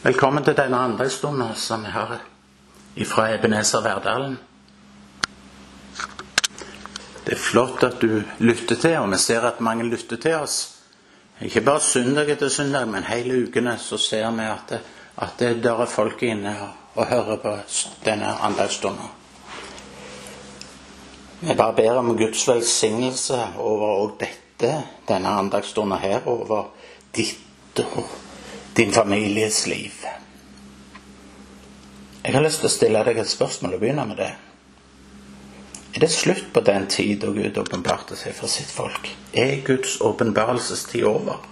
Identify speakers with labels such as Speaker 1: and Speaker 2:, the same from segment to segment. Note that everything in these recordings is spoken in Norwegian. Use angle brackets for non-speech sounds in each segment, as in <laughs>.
Speaker 1: Velkommen til denne andaktsstunden som vi har fra Ebenezer Verdalen. Det er flott at du lytter til, og vi ser at mange lytter til oss. Ikke bare søndag etter søndag, men hele ukene så ser vi at det, at det der er folk inne og, hører på denne andaktsstunden. Vi bare ber om Guds velsignelse over dette, denne andagsstunden her, over ditt og din families liv. Jeg har lyst til å stille deg et spørsmål og begynne med det. Er det slutt på den tid da Gud åpenbarte seg for sitt folk? Er Guds åpenbarelsestid over?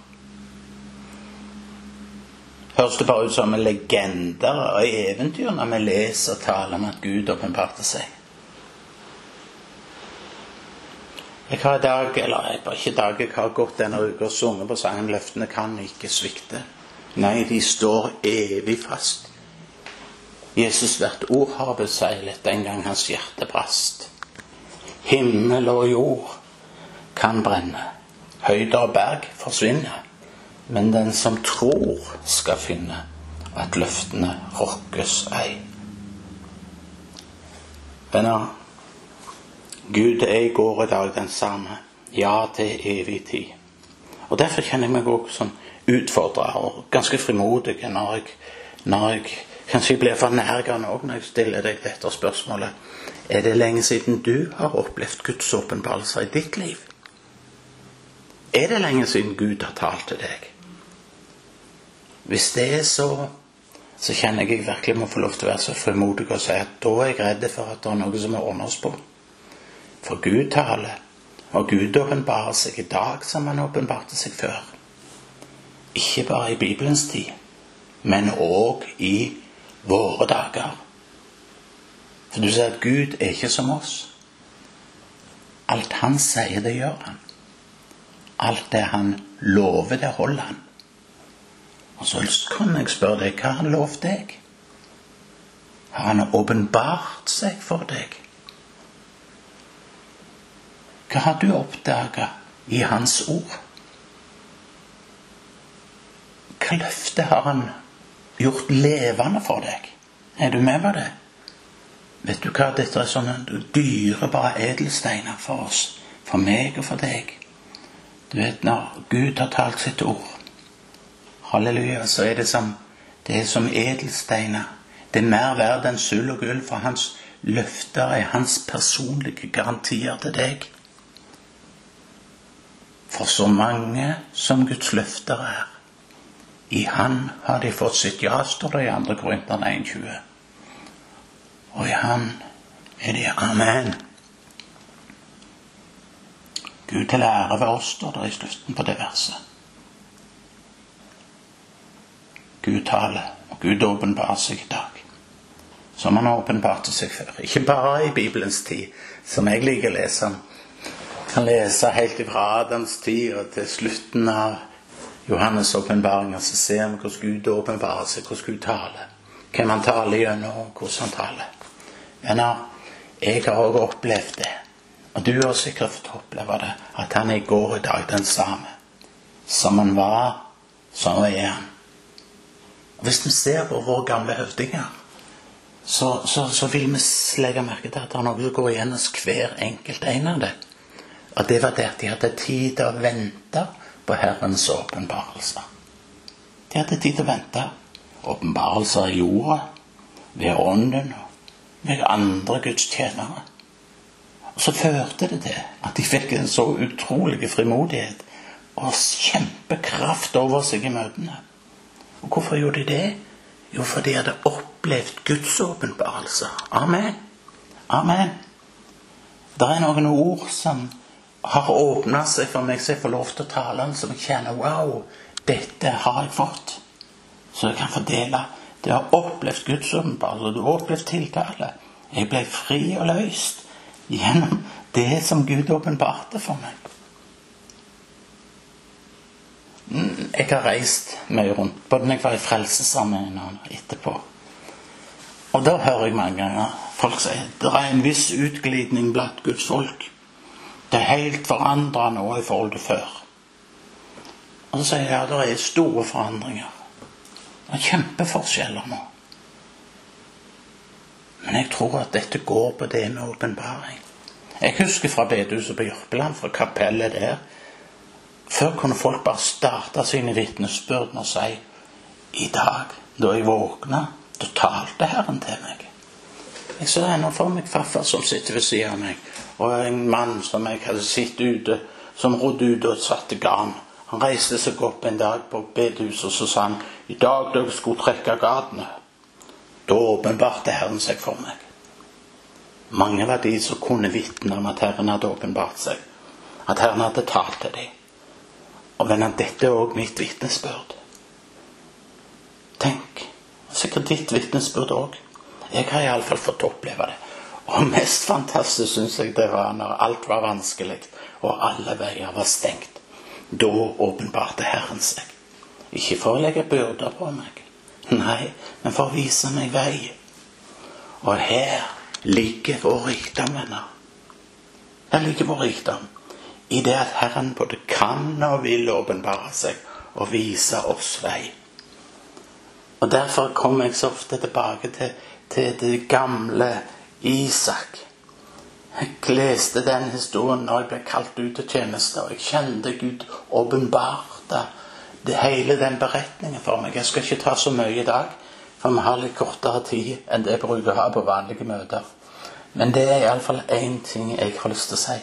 Speaker 1: Høres det bare ut som en legender og eventyr når vi leser taler om at Gud åpenbarte seg? Jeg har i dag, eller jeg bare ikke i dag, jeg har gått denne uka og sunget på sangen 'Løftene kan ikke svikte'. Nei, de står evig fast. Jesus hvert ord har beseglet den gang hans hjerte brast. Himmel og jord kan brenne, høyder og berg forsvinner. men den som tror skal finne at løftene rokkes ei. Venner, Gud er i går og dag den samme. Ja, til evig tid. Og Derfor kjenner jeg meg òg sånn utfordra og ganske frimodig når jeg, når jeg kanskje blir for nærgående òg når jeg stiller deg dette spørsmålet. Er det lenge siden du har opplevd Guds åpenbarelser i ditt liv? Er det lenge siden Gud har talt til deg? Hvis det er så, så kjenner jeg jeg virkelig må få lov til å være så frimodig og si at da er jeg redd for at det er noe som må oss på. For Gud taler, og Gud åpenbarer seg i dag som han åpenbarte seg før. Ikke bare i Bibelens tid, men òg i våre dager. For du ser at Gud er ikke som oss. Alt han sier, det gjør han. Alt det han lover, det holder han. Og så kan jeg spørre deg, hva har han lovt deg? Har han åpenbart seg for deg? Hva har du oppdaga i Hans ord? Hva løfte har han gjort levende for deg? Er du med på det? Vet du hva, dette er sånne dyrebare edelsteiner for oss. For meg og for deg. Du vet, når Gud har talt sitt ord, halleluja, så er det som, det er som edelsteiner. Det er mer verd enn sølv og gull, for hans løfter er hans personlige garantier til deg. For så mange som Guds løfter er, i Han har de fått sitt ja, står det i 2. Korinterne 1,20. Og i Han er de amen. Gud til ære ved oss, står det i slutten på det verset. Gud taler, og Gud åpenbarer seg i dag. Som han åpenbarte seg før. Ikke bare i Bibelens tid, som jeg liker å lese om kan lese helt fra Adams tid og til slutten av Johannes' åpenbaringer, så ser vi hvordan Gud åpenbarer seg, hvordan Gud taler. Hvem han taler gjennom, og hvordan han taler. Venner, jeg har også opplevd det. Og du har sikkert fått oppleve det. At han er i går i dag den samme. Som han var, sånn er han. Og Hvis vi ser på våre gamle høvdinger, så, så, så vil vi legge merke til at det er noe som går igjen hos hver enkelt en av dem. Og det var det at de hadde tid til å vente på Herrens åpenbarelser. De hadde tid til å vente. Åpenbarelser i jorda, ved Ånden og ved andre gudstjenere. Og så førte det til at de fikk en så utrolig frimodighet og kjempekraft over seg i møtene. Og hvorfor gjorde de det? Jo, fordi de hadde opplevd Guds åpenbarelser. Amen. Amen. Det er noen ord som har åpna seg for meg, så jeg får lov til å tale om, som jeg kjenner Wow, dette har jeg fått. Så jeg kan fordele. Det har opplevd Guds åpenbarelse, du har opplevd tiltale. Jeg ble fri og løst gjennom det som Gud åpenbarte for meg. Mm, jeg har reist mye rundt, både når jeg var i Frelsesarmeen og etterpå. Og da hører jeg mange ganger folk si det er en viss utglidning blant Guds folk. Det er helt forandra nå i forhold til før. Og så sier jeg at det er store forandringer. Det er kjempeforskjeller nå. Men jeg tror at dette går på det med åpenbaring. Jeg husker fra bedehuset på Jørpeland, fra kapellet der. Før kunne folk bare starte sine vitnesbyrd og si I dag, da jeg våkna, da talte Herren til meg. Jeg så ennå for meg farfar som sitter ved siden av meg, og en mann som jeg hadde sett ute, som rodde ut og satte garn. Han reiste seg opp en dag på bedehuset og så sa han, i dag dere skulle trekke gatene. Da åpenbarte Herren seg for meg. Mange var de som kunne vitne om at Herren hadde åpenbart seg. At Herren hadde talt til dem. Og venner, dette er òg mitt vitnesbyrd. Tenk. Sikkert ditt vitnesbyrd òg. Jeg har iallfall fått oppleve det. Og mest fantastisk syns jeg det var når alt var vanskelig og alle veier var stengt. Da åpenbarte Herren seg. Ikke for å legge byrder på meg, nei, men for å vise meg vei. Og her ligger vår rikdom, venner. Her ligger vår rikdom i det at Herren både kan og vil åpenbare seg og vise oss vei. Og Derfor kommer jeg så ofte tilbake til, til det gamle Isak. Jeg leste den historien når jeg ble kalt ut til tjeneste, og jeg kjente Gud åpenbarte hele den beretningen for meg. Jeg skal ikke ta så mye i dag, for vi har litt kortere tid enn det jeg bruker å ha på vanlige møter. Men det er iallfall én ting jeg har lyst til å si.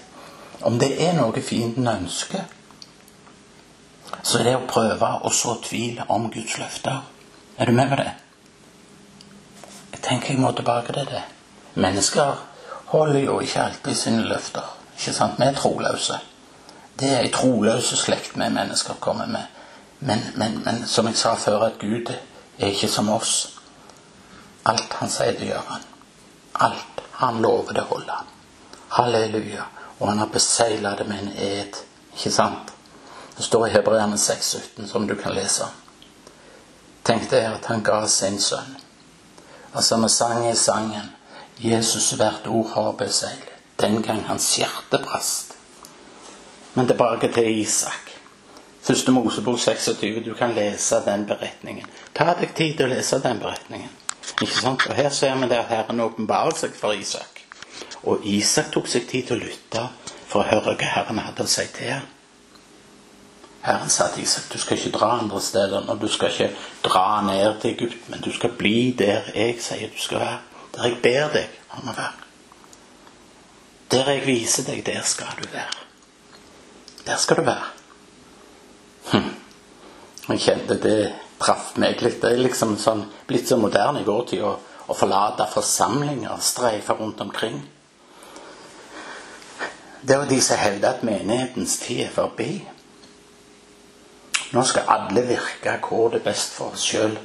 Speaker 1: Om det er noe fienden ønsker, så er det å prøve å så tvil om Guds løfter. Er du med på det? Tenker jeg må tilbake til det. Mennesker holder jo ikke alltid sine løfter. Ikke sant? Vi er troløse. Det er ei troløse slekt vi mennesker kommer med. Men, men, men, som jeg sa før, at Gud er ikke som oss. Alt han sier, det gjør han. Alt han lover, det holder han. Halleluja. Og han har besegla det med en ed. Ikke sant? Det står i Hebreerne 6,17, som du kan lese. Tenk deg at han ga sin sønn. Altså, vi sang i sangen Jesus hvert ord har beseglet. Den gang hans hjerte brast. Men tilbake til Isak. Første Mosebok 26. Du kan lese den beretningen. Ta deg tid til å lese den beretningen. Ikke sant? Og Her ser vi det at Herren åpenbarer seg for Isak. Og Isak tok seg tid til å lytte for å høre hva Herren hadde å si til ham. Herren sa til Isak du skal ikke dra andre steder. Og du skal ikke dra ned til Egypt, men du skal bli der jeg sier du skal være. Der jeg ber deg om å være. Der jeg viser deg, der skal du være. Der skal du være. Hm. Jeg kjente det traff meg litt. Det er liksom sånn, blitt så moderne i vår tid å, å forlate forsamlinger og streife rundt omkring. Det var de som hevder at menighetens tid er forbi. Nå skal alle virke hvor det er best for oss sjøl.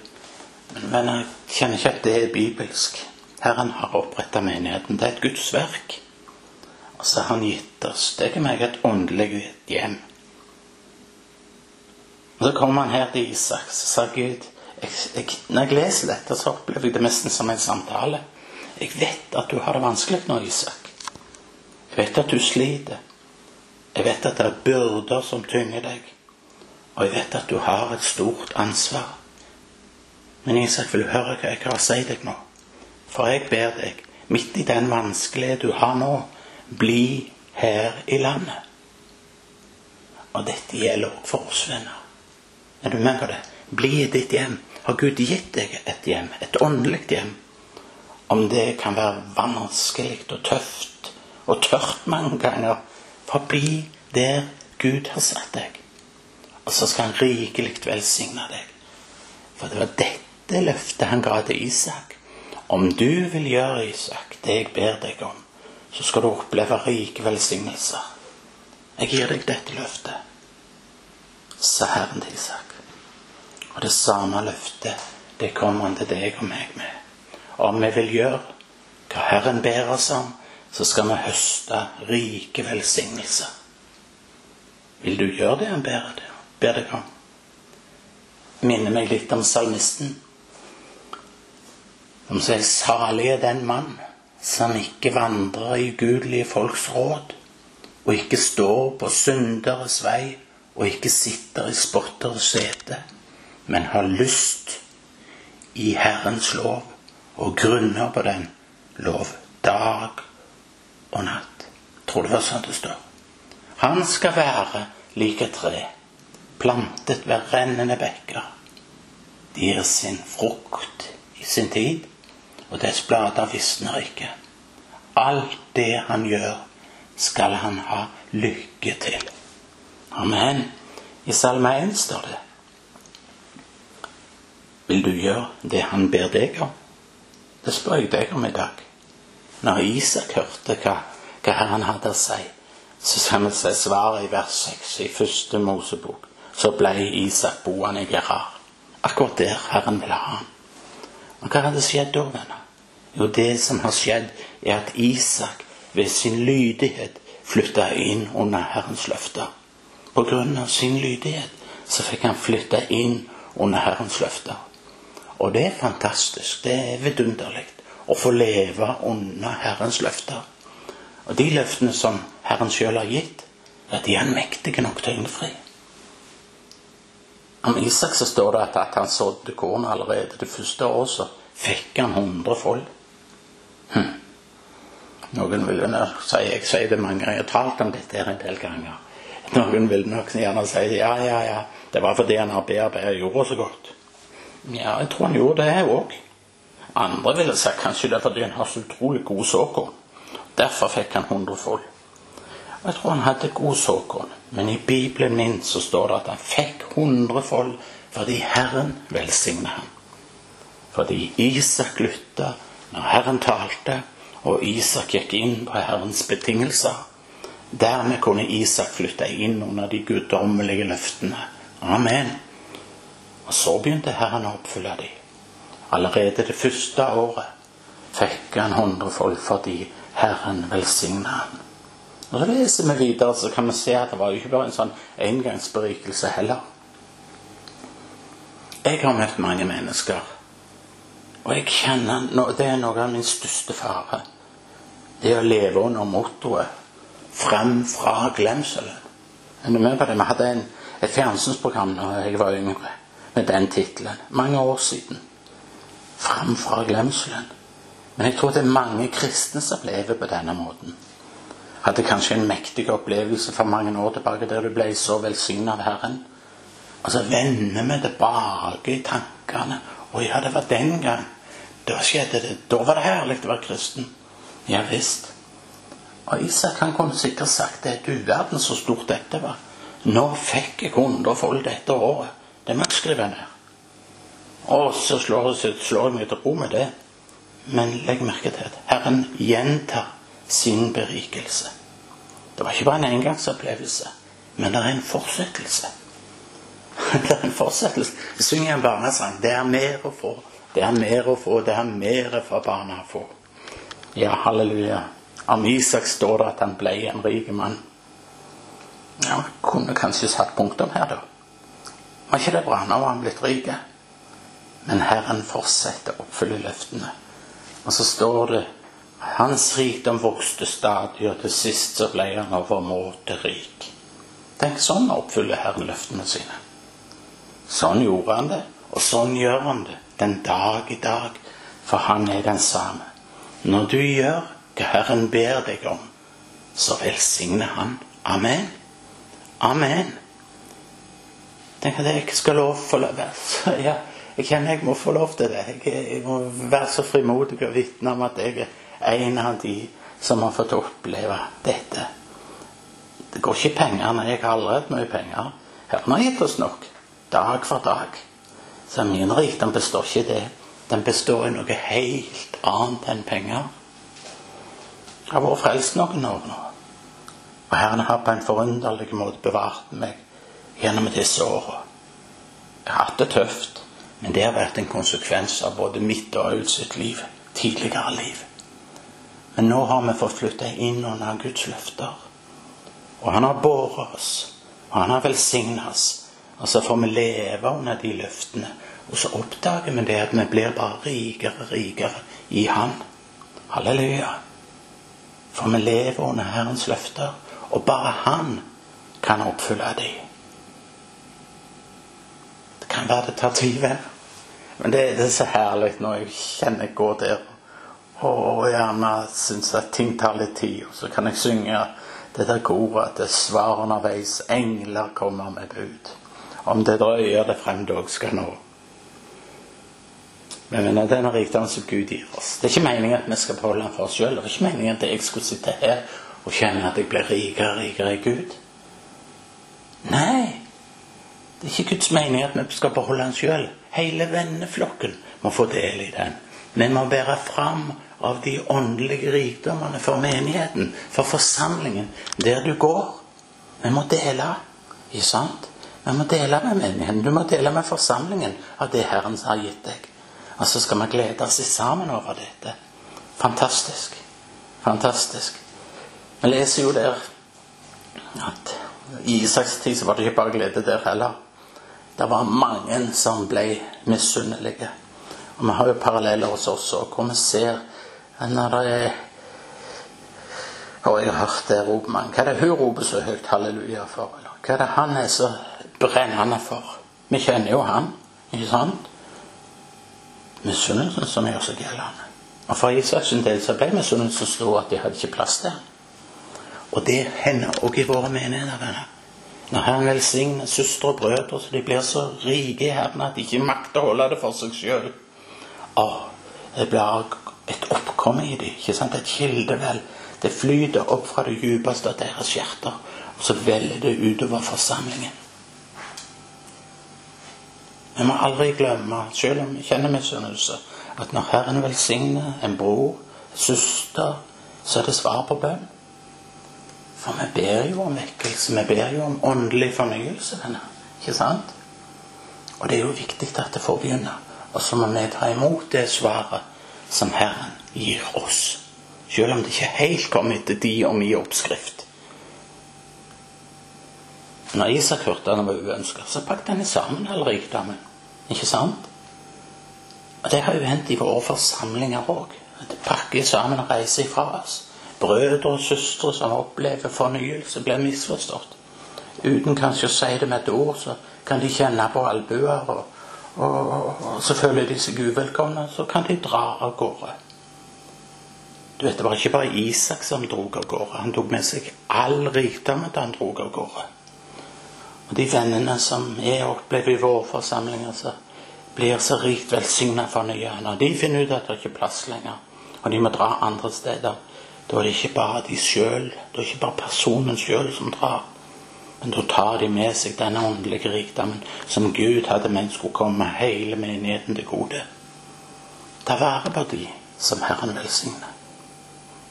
Speaker 1: Men jeg kjenner ikke at det er bibelsk. Herren har oppretta menigheten. Det er et Guds verk. Og så har han gitt oss deg og meg et åndelig hjem. Og Så kommer han her til Isak, så sa Gud jeg, jeg, Når jeg leser dette, så opplever jeg det nesten som en samtale. Jeg vet at du har det vanskelig nå, Isak. Jeg vet at du sliter. Jeg vet at det er byrder som tynger deg. Og jeg vet at du har et stort ansvar. Men Isak, vil høre hva jeg har å si deg nå? For jeg ber deg, midt i den vanskelige du har nå, bli her i landet. Og dette gjelder også for oss, venner. Er du med på det? Bli i ditt hjem. Har Gud gitt deg et hjem, et åndelig hjem? Om det kan være vanskelig og tøft og tørt mange ganger, forbli der Gud har satt deg. Og så skal han rikelig velsigne deg. For det var dette løftet han ga til Isak. Om du vil gjøre, Isak, det jeg ber deg om, så skal du oppleve rike velsignelser. Jeg gir deg dette løftet, sa Herren til Isak. Og det samme løftet, det kommer han til deg og meg med. Om vi vil gjøre hva Herren ber oss om, så skal vi høste rike velsignelser. Vil du gjøre det han ber, deg om? Minner meg litt om salmisten som sier salig er den mann som ikke vandrer i ugudelige folks råd, og ikke står på synderes vei, og ikke sitter i spotteres sete, men har lyst i Herrens lov og grunner på den lov dag og natt. Tror det var sånn det står. Han skal være like tre, plantet ved rennende bekker. De gir sin frukt i sin tid, og dets blader visner ikke. Alt det han gjør, skal han ha lykke til. Amen. I Salme 1 står det Vil du gjøre det han ber deg om? Det spør jeg deg om i dag. Når Isak hørte hva, hva Herren hadde å si, så skal vi se svaret i vers 6 i første Mosebok. Så ble Isak boende i Gerar. Akkurat der Herren ville ha ham. Og hva hadde skjedd da, venner? Jo, det som har skjedd, er at Isak ved sin lydighet flytta inn under Herrens løfter. På grunn av sin lydighet så fikk han flytta inn under Herrens løfter. Og det er fantastisk. Det er vidunderlig å få leve under Herrens løfter. Og de løftene som Herren sjøl har gitt, ja, de er han mektige nok til å innfri. Om Isak så står det at, han sådde korn allerede det første året, så fikk han hundrefold. Hm. Noen vil nok si Jeg sier det mange ganger, jeg har talt om dette en del ganger. Noen vil nok gjerne si ja, ja, ja, det var fordi han har bearbeidet jorda så godt. Ja, jeg tror han gjorde det òg. Andre ville sagt kanskje det er fordi han har så utrolig gode såkorn. Derfor fikk han hundrefold. Og jeg tror han hadde god såkorn, men i Bibelen min så står det at han fikk hundrefold fordi Herren velsigna ham. Fordi Isak lytta når Herren talte, og Isak gikk inn på Herrens betingelser. Dermed kunne Isak flytte inn under de guddommelige løftene. Amen. Og så begynte Herren å oppfylle dem. Allerede det første året fikk han hundrefold fordi Herren velsigna ham. Og vi leser vi videre, så kan vi se at det var jo ikke bare en sånn engangsberikelse heller. Jeg har møtt mange mennesker, og jeg kjenner det er noe av min største fare. Det å leve under mottoet 'Frem fra glemselen'. Er du med på det? Vi hadde en, et fjernsynsprogram da jeg var yngre med den tittelen. Mange år siden. 'Frem fra glemselen. Men jeg tror det er mange kristne som lever på denne måten. Hadde kanskje en mektig opplevelse for mange år tilbake der du ble så velsignet av Herren. Og så vender vi tilbake i tankene. Å ja, det var den gang. Da skjedde det. Da var det herlig å være kristen. Ja visst. Og Isak han kunne sikkert sagt det. Du verden så stort dette var. Nå fikk jeg hundrefold dette året. Det må jeg skrive ned. Og så slår, slår jeg meg til ro med det. Men legg merke til at Herren gjentar sin berikelse. Det var ikke bare en engangsopplevelse, men det er en fortsettelse. <laughs> Det er en fortsettelse. Synger en barnesang. Det er mer å få. Det er mer å få. Det er mer for barna å få. Ja, halleluja. Om Isak står det at han ble en rik mann. Ja, kunne kanskje satt punktum her, da. Var ikke det bra? Nå var han blitt rik. Men Herren fortsetter å oppfylle løftene. Og så står det hans rikdom vokste stadig, og til sist så ble han overmåte rik. Tenk sånn oppfyller Herren løftene sine. Sånn gjorde han det, og sånn gjør han det den dag i dag, for han er den samme. Når du gjør hva Herren ber deg om, så velsigner han. Amen. Amen. Tenk at jeg skal lov lov <laughs> ja, Jeg kjenner jeg må få lov til det. Jeg, jeg må være så frimodig og vitne om at jeg er en av de som har fått oppleve dette. Det går ikke penger når Jeg har allerede mye penger. Herren har gitt oss nok. Dag for dag. Så min rikdom består ikke i det. Den består i noe helt annet enn penger. Jeg har vært frelst noen år nå. Og Herren har på en forunderlig måte bevart meg gjennom disse åra. Jeg har hatt det tøft, men det har vært en konsekvens av både mitt og Auds liv. Tidligere liv. Men nå har vi fått flytte inn under Guds løfter. Og han har båret oss, og han har velsignet oss. Og så får vi leve under de løftene. Og så oppdager vi det at vi blir bare rikere og rikere i Han. Halleluja. For vi lever under Herrens løfter, og bare Han kan oppfylle dem kan være det tar tid. Men det, det er så herlig når jeg kjenner jeg går der og gjerne syns at ting tar litt tid. Og så kan jeg synge det der koret at det svar underveis. Engler kommer med bud. Om det drøyer det frem dog skal nå. Men mener, denne rikdommen som Gud gir oss. Det er ikke meningen at vi skal beholde den for oss sjøl. Det er ikke meningen at jeg skulle sitte her og kjenne at jeg blir rikere og rikere i Gud. Nei, det er ikke Guds mening at vi skal beholde den sjøl. Hele venneflokken må få del i den. Vi må bære fram av de åndelige rikdommene for menigheten, for forsamlingen, der du går. Vi må dele. Ikke sant? Vi må dele med menigheten. Du må dele med forsamlingen av det Herren har gitt deg. Og så skal vi glede oss sammen over dette. Fantastisk. Fantastisk. Vi leser jo der at i Isaks tid så var det ikke bare glede der heller. Det var mange som ble misunnelige. Og vi har jo paralleller hos oss òg, hvor vi ser når Og jeg har hørt det roper man. Hva er det hun roper så høyt halleluja for? Eller hva er det han er så brennende for? Vi kjenner jo han, ikke sant? Misunnelsen som gjør seg gjeldende. Og For Isaks del så ble misunnelsen stor at de hadde ikke plass der. Og det hender òg i våre menigheter. Når Herren velsigner søstre og brødre så de blir så rike i Herren at de ikke makter å holde det for seg sjøl. Det blir oppkom i dem. ikke sant? Et kildevel. Det flyter opp fra det djupeste av deres hjerter, og så veller det utover forsamlingen. Vi må aldri glemme, selv om vi kjenner misunnelse, at når Herren velsigner en bror, søster, så er det svar på bønn. For vi ber jo om vekkelse, vi ber jo om åndelig fornyelse. Denne, ikke sant? Og det er jo viktig at det får begynne. Og så må vi ta imot det svaret som Herren gir oss. Selv om det ikke helt kom etter de og min oppskrift. Når Isak hørte han var uønska, så pakket han sammen all rikdommen. Ikke sant? Og Det har jo hendt i våre forsamlinger òg. Det pakker sammen og reiser ifra oss. Brødre og søstre som opplever fornyelse, blir misforstått. Uten kanskje å si det med et ord, så kan de kjenne på albuer og og, og, så føler de seg uvelkomne, så kan de dra av gårde. Du vet, Det var ikke bare Isak som drog av gårde. Han tok med seg all rikdommen da han drog av gårde. Og De vennene som er opplever i våre forsamlinger, så blir så rikt velsigna for nye. Når de finner ut at det ikke er plass lenger, og de må dra andre steder, da er det ikke bare de sjøl, det er ikke bare personen sjøl som drar. Men da tar de med seg denne åndelige rikdommen som Gud hadde ment skulle komme hele menigheten til gode. Ta vare på de som Herren velsigner.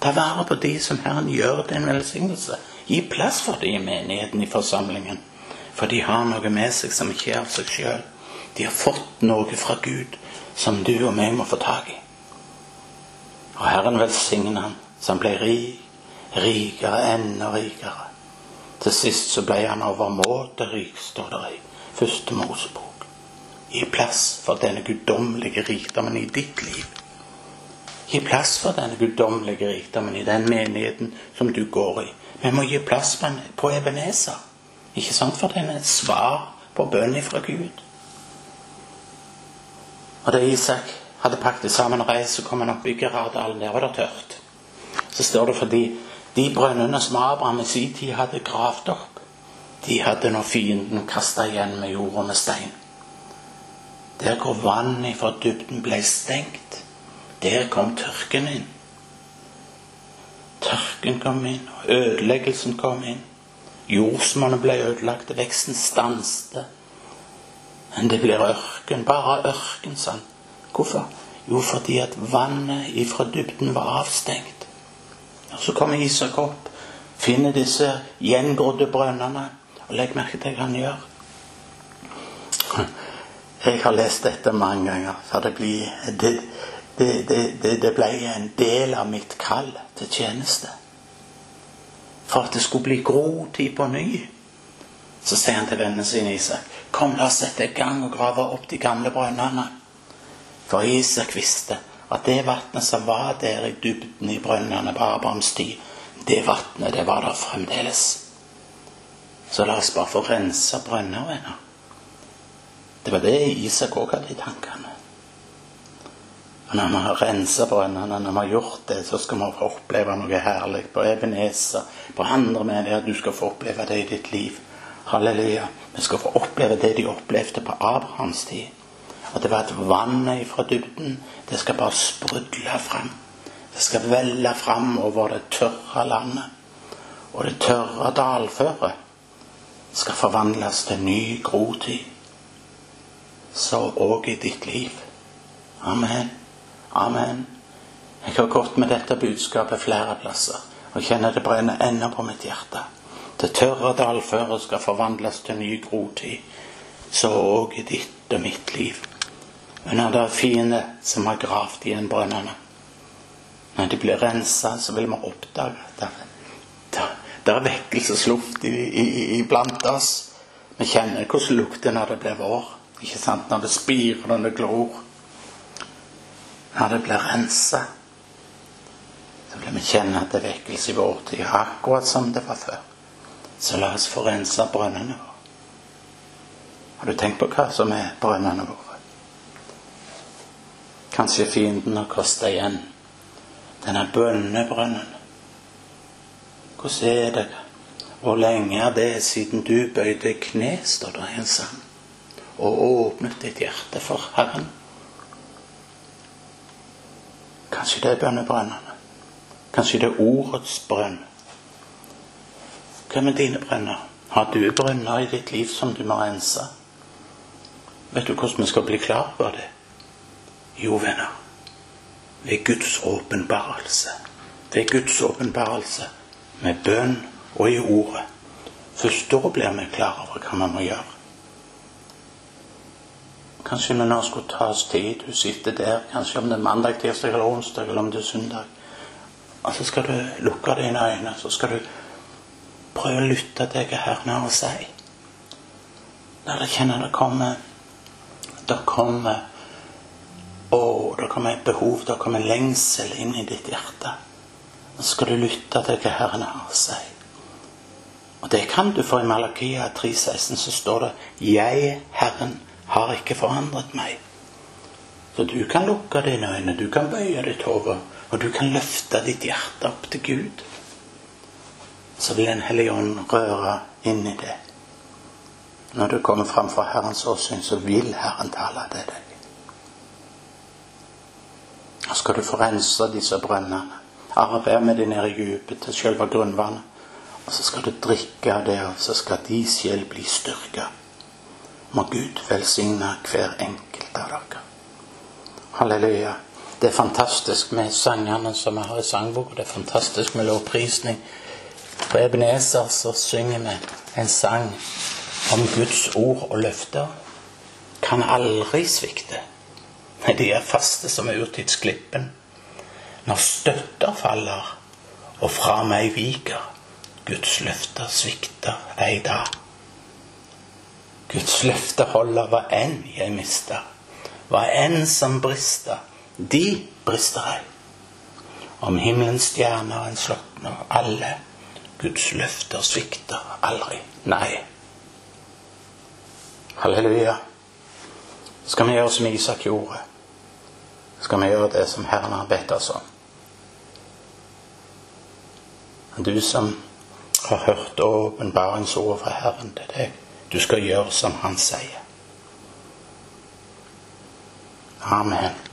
Speaker 1: Ta vare på de som Herren gjør til en velsignelse. Gi plass for de i menigheten, i forsamlingen. For de har noe med seg som ikke er av seg sjøl. De har fått noe fra Gud som du og meg må få tak i. Og Herren velsigner han, så han ble rik, rikere, enda rikere. Til sist så ble han overmåte rik, står det i første Mosebok. Gi plass for denne guddommelige rikdommen i ditt liv. Gi plass for denne guddommelige rikdommen i den menigheten som du går i. Vi må gi plass på Ebenezer. Ikke sant? For den er et svar på bønn fra Gud. Og da Isak hadde pakket sammen og reist, så kom han opp i Gerardalen. Der var det tørt. Så står det fordi de brønnene som Abraham i sin tid hadde gravd opp, de hadde når fienden kasta igjen med jord og med stein. Der hvor vannet fra dybden ble stengt, der kom tørken inn. Tørken kom inn, og ødeleggelsen kom inn. Jordsmonnet ble ødelagt, veksten stanste. Men det blir ørken, bare ørken, sa Hvorfor? Jo, fordi at vannet ifra dybden var avstengt. Og Så kommer Isak opp, finner disse gjengrodde brønnene. Og legg merke til hva han gjør. Jeg har lest dette mange ganger, for det, blir, det, det, det ble en del av mitt kall til tjeneste. For at det skulle bli grotid på ny. Så sier han til vennene sine Isak, kom la oss sette i gang og grave opp de gamle brønnene. For Isak visste at det vannet som var der i dybden i brønnene på Abrahams tid, det vannet, det var der fremdeles. Så la oss bare få rensa brønner, venner. Det var det Isak òg hadde i tankene. Og når vi har rensa når vi har gjort det, så skal vi få oppleve noe herlig på Ebenezer, på andre medier. Du skal få oppleve det i ditt liv. Halleluja. Vi skal få oppleve det de opplevde på Abrahams tid. At det var et vann fra dybden. Det skal bare sprudle fram. Det skal velle fram over det tørre landet. Og det tørre dalføret skal forvandles til ny grotid. Så òg i ditt liv. Amen. Amen. Jeg har gått med dette budskapet flere plasser og kjenner det brenner ennå på mitt hjerte. Det tørre dalføret skal forvandles til ny grotid, så òg i ditt og mitt liv. Når det fiender som har gravd igjen brønnene, når de blir rensa, så vil vi oppdage at det, er vekkelsesluft iblant oss. Vi kjenner hvordan lukter når det blir vår. Ikke sant? Når det spirer, når det glor når det blir rensa, så vil vi kjenne at det vekkelse i vår tid, akkurat som det var før. Så la oss få rensa brønnene våre. Har du tenkt på hva som er brønnene våre? Kanskje fienden har kosta igjen denne bønnebrønnen. Hvordan er det? Hvor lenge er det siden du bøyde kne, står det i en sang, og åpnet ditt hjerte for Herren? Kanskje det er bønnebrønnene. Kanskje det er ordets brønn. Hva med dine brønner? Har du brønner i ditt liv som du må rense? Vet du hvordan vi skal bli klar over det? Jo, venner, ved Guds åpenbarelse. Ved Guds åpenbarelse med bønn og i ordet. Først da blir vi klar over hva vi må gjøre. Kanskje vi nå skulle ta oss tid. Du sitter der, kanskje om det er mandag, tirsdag eller onsdag, eller om det er søndag. Og så skal du lukke dine øyne, så skal du prøve å lytte til hva Herren har å si. Der du kjenner det kommer Det kommer Å, det kommer et behov, det kommer lengsel inn i ditt hjerte. Så skal du lytte til hva Herren har å si. Og det kan du, for i Malakia 3,16 så står det 'Jeg, Herren, har ikke forandret meg. Så du kan lukke dine øyne, du kan bøye ditt hode, og du kan løfte ditt hjerte opp til Gud. Så vil Den hellige ånd røre inn i det. Når du kommer fram for Herrens åsyn, så vil Herren tale til deg. Og skal du få rense disse brønnene. Arbeid med det nede i dypet til selve grunnvannet. Og så skal du drikke av det, og så skal de sjel bli styrka. Må Gud velsigne hver enkelt av dere. Halleluja. Det er fantastisk med sangene som vi har i sangboka. Det er fantastisk med lovprisning. På Ebenezer så synger vi en sang om Guds ord og løfter. Kan aldri svikte. Nei, de er faste som urtidsklippen. Når støtter faller og fra meg viker, Guds løfter svikter ei dag. Guds løfte holder hva enn jeg mister. Hva enn som brister, de brister ei. Om himmelens stjerner en slukner, alle Guds løfter svikter aldri. Nei. Halleluja. Skal vi gjøre som Isak gjorde? Skal vi gjøre det som Herren har bedt oss om? Du som har hørt åpenbaringsord fra Herren til deg du skal gjøre som han sier. Amen.